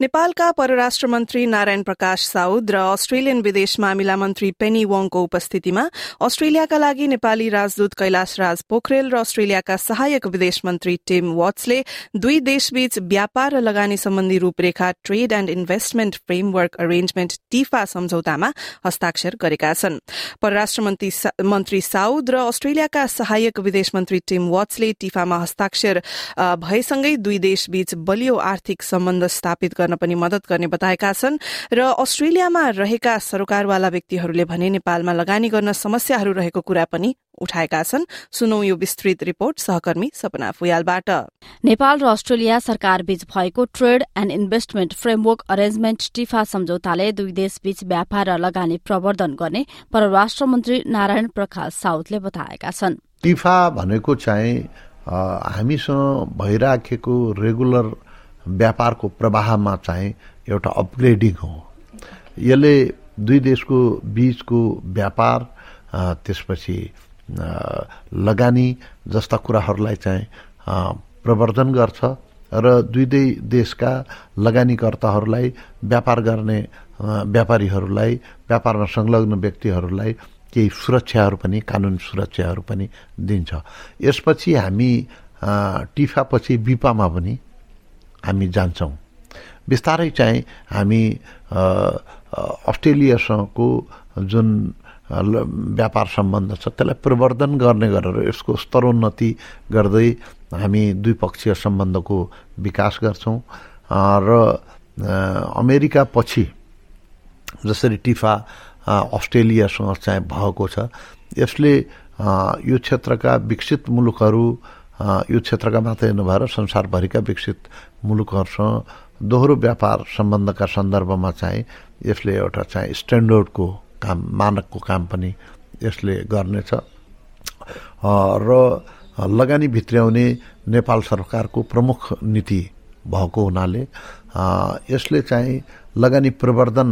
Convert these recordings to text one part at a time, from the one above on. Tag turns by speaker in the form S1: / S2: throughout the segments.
S1: नेपालका परराष्ट्र मन्त्री नारायण प्रकाश साउद र अस्ट्रेलियन विदेश मामिला मन्त्री पेनी वङको उपस्थितिमा अस्ट्रेलियाका लागि नेपाली राजदूत कैलाश राज पोखरेल र अस्ट्रेलियाका सहायक विदेश मन्त्री टिम वाट्सले दुई देशबीच व्यापार र लगानी सम्बन्धी रूपरेखा trade and investment framework arrangement TIFA सम्झौतामा हस्ताक्षर गरेका छन्। परराष्ट्र मन्त्री साउद र अस्ट्रेलियाका सहायक विदेश मन्त्री टिम वाट्सले टिफामा हस्ताक्षर भएसँगै दुई देशबीच बलियो आर्थिक सम्बन्ध स्थापित गर्न पनि मदत गर्ने बताएका छन् र अस्ट्रेलियामा रहेका सरकारवाला व्यक्तिहरूले भने नेपालमा लगानी गर्न समस्याहरू रहेको कुरा पनि उठाएका छन्। सुनौ यो विस्तृत रिपोर्ट सहकर्मी सपना फुयालबाट।
S2: नेपाल र अस्ट्रेलिया सरकार बीच भएको trade and investment framework arrangement TIFA सम्झौताले दुई देशबीच व्यापार र लगानी प्रवर्धन गर्ने परराष्ट्र मन्त्री नारायण प्रकाश साउदले बताएका छन्।
S3: टिफा भनेको चाहिँ हामीसँग भइराखेको रेगुलर व्यापारको प्रवाहमा चाहिँ एउटा अपग्रेडिङ हो। यसले दुई देशको बिचको व्यापार त्यसपछि लगानी जस्ता कुराहरूलाई चाहिँ प्रवर्धन गर्छ र दुई दुई देशका लगानीकर्ताहरूलाई व्यापार गर्ने व्यापारीहरूलाई व्यापारमा संलग्न व्यक्तिहरूलाई केही सुरक्षाहरू पनि कानुन सुरक्षाहरू पनि दिन्छ। यसपछि हामी टिफापछि बिपामा पनि हामी जान्छौँ। बिस्तारै चाहिँ हामी अस्ट्रेलियासँगको जुन व्यापार सम्बन्ध छ त्यसलाई प्रवर्धन गर्ने गरेर यसको स्तरोन्नति गर्दै हामी द्विपक्षीय सम्बन्धको विकास गर्छौँ। र अमेरिका पछि जसरी टिफा अस्ट्रेलियासँग चाहिँ भएको छ यसले यो क्षेत्रका विकसित मुलुकहरू यो क्षेत्रका मात्रै नभएर संसारभरिका विकसित मुलुकहरूसँग दोहोरो व्यापार सम्बन्धका सन्दर्भमा चाहिँ यसले एउटा चाहिँ स्ट्यान्डर्डको काम मानकको काम पनि यसले गर्नेछ र लगानी भित्र्याउने नेपाल सरकारको प्रमुख नीति भएको हुनाले यसले चाहिँ लगानी प्रवर्धन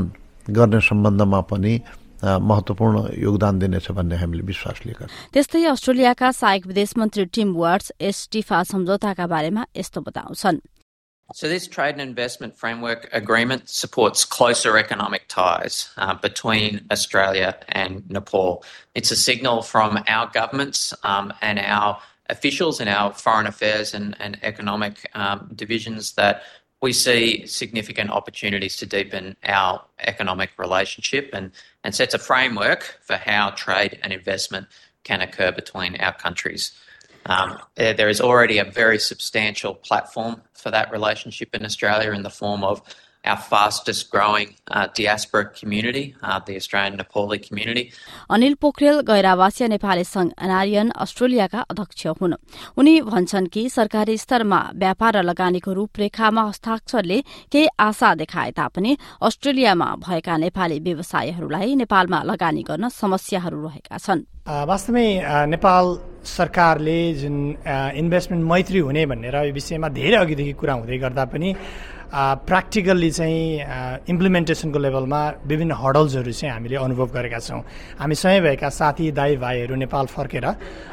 S3: गर्ने सम्बन्धमा पनि महत्वपूर्ण योगदान दिनेछ भन्ने हामीले विश्वास लिएका
S2: त्यस्तै अस्ट्रेलियाका सहायक विदेश मन्त्री टिम वार्ड्स यस टिफा सम्झौताका बारेमा यस्तो बताउँछन्
S4: So, this trade and investment framework agreement supports closer economic ties uh, between Australia and Nepal. It's a signal from our governments um, and our officials in our foreign affairs and, and economic um, divisions that we see significant opportunities to deepen our economic relationship and, and sets a framework for how trade and investment can occur between our countries. Um, there, there is already a very substantial platform for that relationship in Australia in the form of our fastest growing uh, diaspora community, uh, the Australian Nepali community.
S2: Anil Pokharel गैरावासीय Nepali संघ NRN अस्ट्रेलियाका अध्यक्ष हुन् उनी भन्छन् कि सरकारी स्तरमा व्यापार र लगानीको रूपरेखामा हस्ताक्षरले केही आशा देखाए तापनि अस्ट्रेलियामा भएका नेपाली व्यवसायहरूलाई नेपालमा लगानी गर्न समस्याहरू रहेका छन्
S5: वास्तवमै नेपाल सरकारले जुन इन्भेस्टमेन्ट मैत्री हुने भनेर यो विषयमा धेरै अघिदेखि कुरा हुँदै गर्दा पनि प्र्याक्टिकल्ली चाहिँ इम्प्लिमेन्टेसनको लेभलमा विभिन्न हडल्सहरू चाहिँ हामीले अनुभव गरेका छौँ। हामी स्वयं भएका साथी दाई भाइहरू नेपाल फर्केर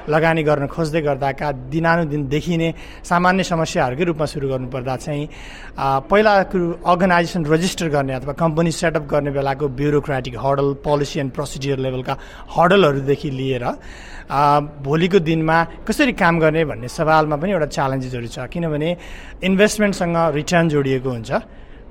S5: लगानी गर्न खोज्दै गर्दाका दिनानुदिन देखिने सामान्य समस्याहरूकै रूपमा सुरु गर्नुपर्दा चाहिँ पहिला अर्गनाइजेसन रजिस्टर गर्ने अथवा कम्पनी सेटअप गर्ने बेलाको bureaucratic hurdle policy and procedure लेभलका हडलहरूदेखि लिएर भोलिको दिनमा कसरी काम गर्ने भन्ने सवालमा पनि एउटा च्यालेन्जेसहरू छ। किनभने इन्भेस्टमेन्टसँग रिटर्न जोडिएको हुन्छ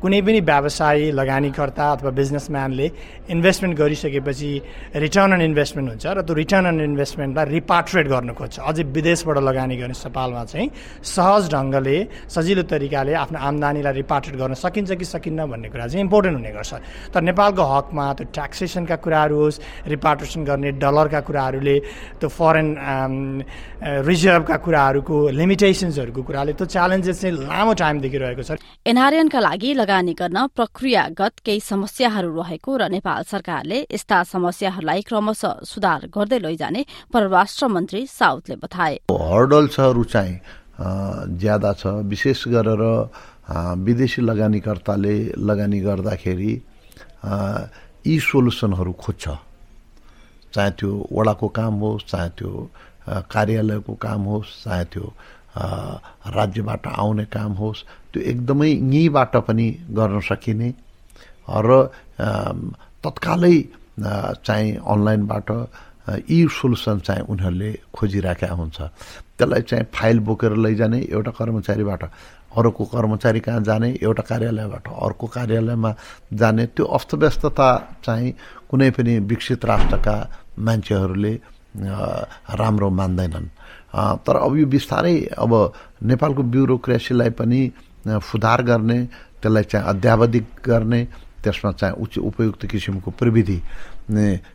S5: कुनै पनि व्यवसायी लगानीकर्ता अथवा बिजनेसम्यानले इन्भेस्टमेन्ट गरिसकेपछि रिटर्न अन इन्भेस्टमेन्ट हुन्छ र त्यो रिटर्न अन इन्भेस्टमेन्टलाई रिपाट्रेट गर्न खोज्छ। अझै विदेशबाट लगानी गर्ने सवालमा चाहिँ सहज ढङ्गले सजिलो तरिकाले आफ्नो आम्दानीलाई रिपाट्रेट गर्न सकिन्छ कि सकिन्न भन्ने कुरा चाहिँ इम्पोर्टेन्ट हुने गर्छ। तर नेपालको हकमा त्यो ट्याक्सेसनका कुराहरू होस् रिपाट्रेसन गर्ने डलरका कुराहरूले त्यो फरेन रिजर्भका कुराहरूको लिमिटेसन्सहरूको कुराले त्यो च्यालेन्जेस चाहिँ लामो टाइमदेखि रहेको छ।
S2: एनआरएनका लागि लगानी गर्न प्रक्रियागत केही समस्याहरू रहेको र नेपाल सरकारले यस्ता समस्याहरूलाई क्रमशः सुधार गर्दै लैजाने परराष्ट्र मन्त्री साउथले बताए।
S3: हर्डल्सहरू चाहिँ ज्यादा छ। विशेष गरेर विदेशी लगानीकर्ताले लगानी गर्दाखेरि यी सोल्युसनहरू खोज्छ। चाहे त्यो वडाको काम होस् चाहे त्यो कार्यालयको काम होस् चाहे त्यो राज्यबाट आउने काम होस् त्यो एकदमै यहीँबाट पनि गर्न सकिने। र तत्कालै चाहिँ अनलाइनबाट यी सोल्युसन चाहिँ उनीहरूले खोजिराखेका हुन्छ। त्यसलाई चाहिँ फाइल बोकेर लैजाने एउटा कर्मचारीबाट अर्को कर्मचारी कहाँ जाने एउटा कार्यालयबाट अर्को कार्यालयमा जाने त्यो अस्तव्यस्तता चाहिँ कुनै पनि विकसित राष्ट्रका मान्छेहरूले राम्रो मान्दैनन्। तर अब यो बिस्तारै अब नेपालको ब्युरोक्रेसीलाई पनि सुधार गर्ने त्यसलाई चाहिँ अध्यावधिक गर्ने त्यसमा चाहिँ उच्च उपयुक्त किसिमको प्रविधि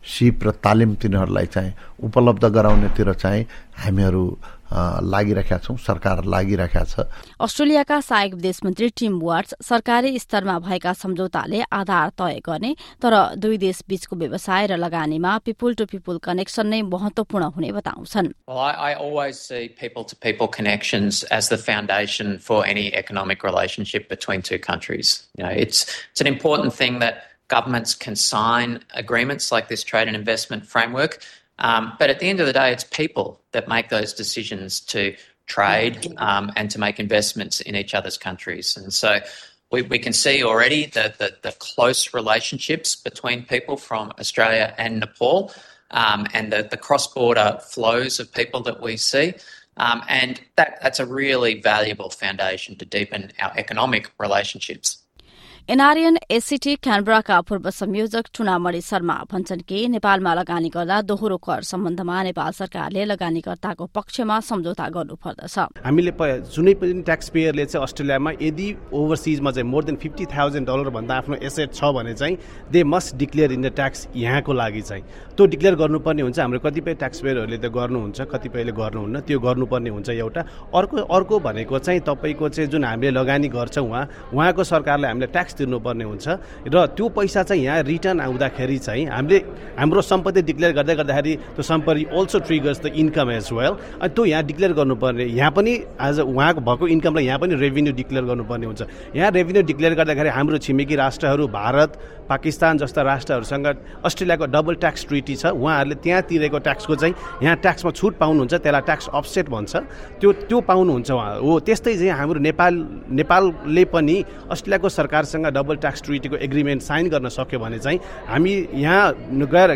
S3: सिप र तालिम तिनीहरूलाई चाहिँ उपलब्ध गराउनेतिर चाहिँ हामीहरू लागिरहेका छौँ सरकार लागिरहेका छ
S2: अस्ट्रेलियाका सहायक विदेश मन्त्री टिम वार्ड्स सरकारी स्तरमा भएका सम्झौताले आधार तय गर्ने तर दुई देश बीचको व्यवसाय र लगानीमा पिपुल टु पिपुल कनेक्सन नै महत्वपूर्ण हुने बताउँछन्
S4: I always see people to people connections as the foundation for any economic relationship between two countries. You know, it's it's an important thing that governments can sign agreements like this trade and investment framework um, but at the end of the day, it's people that make those decisions to trade um, and to make investments in each other's countries. And so we, we can see already that the, the, close relationships between people from Australia and Nepal um, and the, the cross border flows of people that we see. Um, and that, that's a really valuable foundation to deepen our economic relationships.
S2: NRN ACT क्यानब्राका पूर्व संयोजक टुनामणि शर्मा भन्छन् कि नेपालमा लगानी गर्दा दोहोरो कर सम्बन्धमा नेपाल सरकारले लगानीकर्ताको पक्षमा सम्झौता गर्नुपर्दछ
S6: हामीले जुनै पनि ट्याक्स पेयरले चाहिँ अस्ट्रेलियामा यदि ओभरसिजमा चाहिँ more than fifty thousand dollar भन्दा आफ्नो एसेट छ भने चाहिँ they must declare in the tax यहाँको लागि चाहिँ। त्यो डिक्लेयर गर्नुपर्ने हुन्छ। हाम्रो कतिपय ट्याक्स पेयरहरूले त गर्नुहुन्छ कतिपयले गर्नुहुन्न। त्यो गर्नुपर्ने हुन्छ एउटा। अर्को अर्को भनेको चाहिँ तपाईँको चाहिँ जुन हामीले लगानी गर्छौँ उहाँ उहाँको सरकारले हामीले ट्याक्स तिर्नुपर्ने हुन्छ। र त्यो पैसा चाहिँ यहाँ रिटर्न आउँदाखेरि चाहिँ हामीले हाम्रो सम्पत्ति डिक्लेयर गर्दै गर्दाखेरि त्यो सम्पत्ति also triggers the income as well अनि त्यो यहाँ डिक्लेयर गर्नुपर्ने यहाँ पनि आज उहाँको भएको इन्कमलाई यहाँ पनि रेभिन्यू डिक्लेयर गर्नुपर्ने हुन्छ। यहाँ रेभिन्यू डिक्लेयर गर्दाखेरि हाम्रो छिमेकी राष्ट्रहरू भारत पाकिस्तान जस्ता राष्ट्रहरूसँग अस्ट्रेलियाको डबल ट्याक्स ट्रिटी छ। उहाँहरूले त्यहाँ तिरेको ट्याक्सको चाहिँ यहाँ ट्याक्समा छुट पाउनुहुन्छ त्यसलाई ट्याक्स अफसेट भन्छ। त्यो त्यो पाउनुहुन्छ उहाँ। हो त्यस्तै चाहिँ हाम्रो नेपाल नेपालले पनि अस्ट्रेलियाको सरकारसँग डबल ट्याक्स ट्रिटीको एग्रिमेन्ट साइन गर्न सक्यो भने चाहिँ हामी यहाँ गएर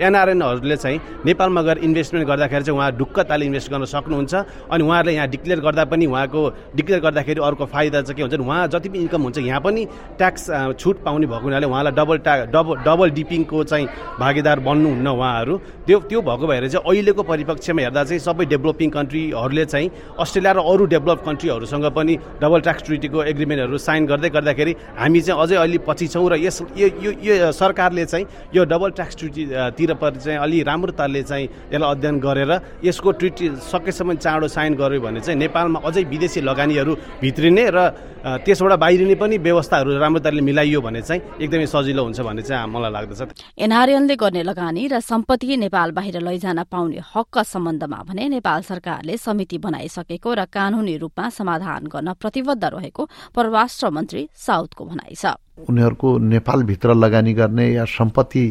S6: एनआरएनहरूले चाहिँ नेपालमा गएर इन्भेस्टमेन्ट गर्दाखेरि चाहिँ उहाँ ढुक्क ताली इन्भेस्ट गर्न सक्नुहुन्छ अनि उहाँहरूले यहाँ डिक्लेयर गर्दा पनि उहाँको डिक्लेयर गर्दाखेरि अर्को फाइदा चाहिँ के हुन्छ उहाँ जति पनि इन्कम हुन्छ यहाँ पनि ट्याक्स छुट पाउने भएको हुनाले उहाँलाई डबल ट्या डबल डबल डिपिङको चाहिँ भागीदार बन्नुहुन्न उहाँहरू। त्यो त्यो भएको भएर चाहिँ अहिलेको परिपक्षमा हेर्दा चाहिँ सबै डेभलपिङ कन्ट्रीहरूले चाहिँ अस्ट्रेलिया र अरू डेभलप कन्ट्रीहरूसँग पनि डबल ट्याक्स ट्रिटीको एग्रिमेन्टहरू साइन गर्दै गर्दाखेरि हामी चाहिँ अझै अलि पछि छौँ र यस यो यो सरकारले चाहिँ यो डबल ट्याक्स ट्रिटीतिर चाहिँ अलि राम्रोताले चाहिँ यसलाई अध्ययन गरेर यसको ट्रिटी सकेसम्म चाँडो साइन गर्यो भने चाहिँ नेपालमा अझै विदेशी लगानीहरू भित्रिने र त्यसबाट बाहिरिने पनि व्यवस्थाहरू राम्रो तरिकाले मिलाइयो भने चाहिँ एकदमै सजिलो हुन्छ भन्ने चाहिँ मलाई लाग्दछ।
S2: एनआरएनले गर्ने लगानी र सम्पत्ति नेपाल बाहिर लैजान पाउने हकका सम्बन्धमा भने नेपाल सरकारले समिति बनाइसकेको र कानूनी रूपमा समाधान गर्न प्रतिबद्ध रहेको परराष्ट्र मन्त्री साउथको भनाइ छ।
S3: उनीहरूको नेपालभित्र लगानी गर्ने या सम्पत्ति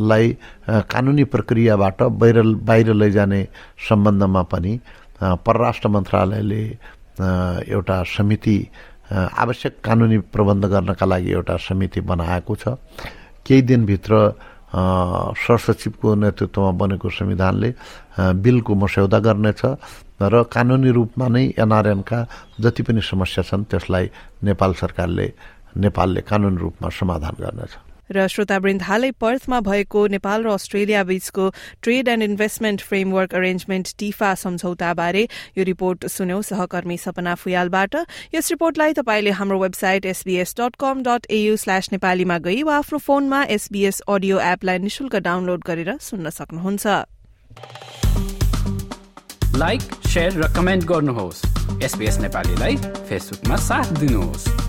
S3: लाई कानुनी प्रक्रियाबाट बाहिर बाहिर लैजाने सम्बन्धमा पनि परराष्ट्र मन्त्रालयले एउटा समिति आवश्यक कानुनी प्रबन्ध गर्नका लागि एउटा समिति बनाएको छ। केही दिनभित्र सरसचिवको नेतृत्वमा बनेको संविधानले बिलको मस्यौदा गर्नेछ र कानुनी रूपमा नै एनआरएनका जति पनि समस्या छन् त्यसलाई नेपाल सरकारले नेपालले कानुनी रूपमा समाधान गर्नेछ।
S1: र श्रोतावृन्द हालै पर्थमा भएको नेपाल र अस्ट्रेलिया बीचको trade and investment framework arrangement TIFA सम्झौताबारे यो रिपोर्ट सुन्यौं सहकर्मी सपना फुयालबाट। यस रिपोर्टलाई तपाईँले हाम्रो website SBS dot com dot AU slash नेपालीमा गई वा आफ्नो फोनमा एसबीएस अडियो एपलाई निशुल्क डाउनलोड गरेर सुन्न सक्नुहुन्छ।
S7: लाइक र कमेन्ट गर्नुहोस्। नेपालीलाई फेसबुकमा साथ दिनुहोस्।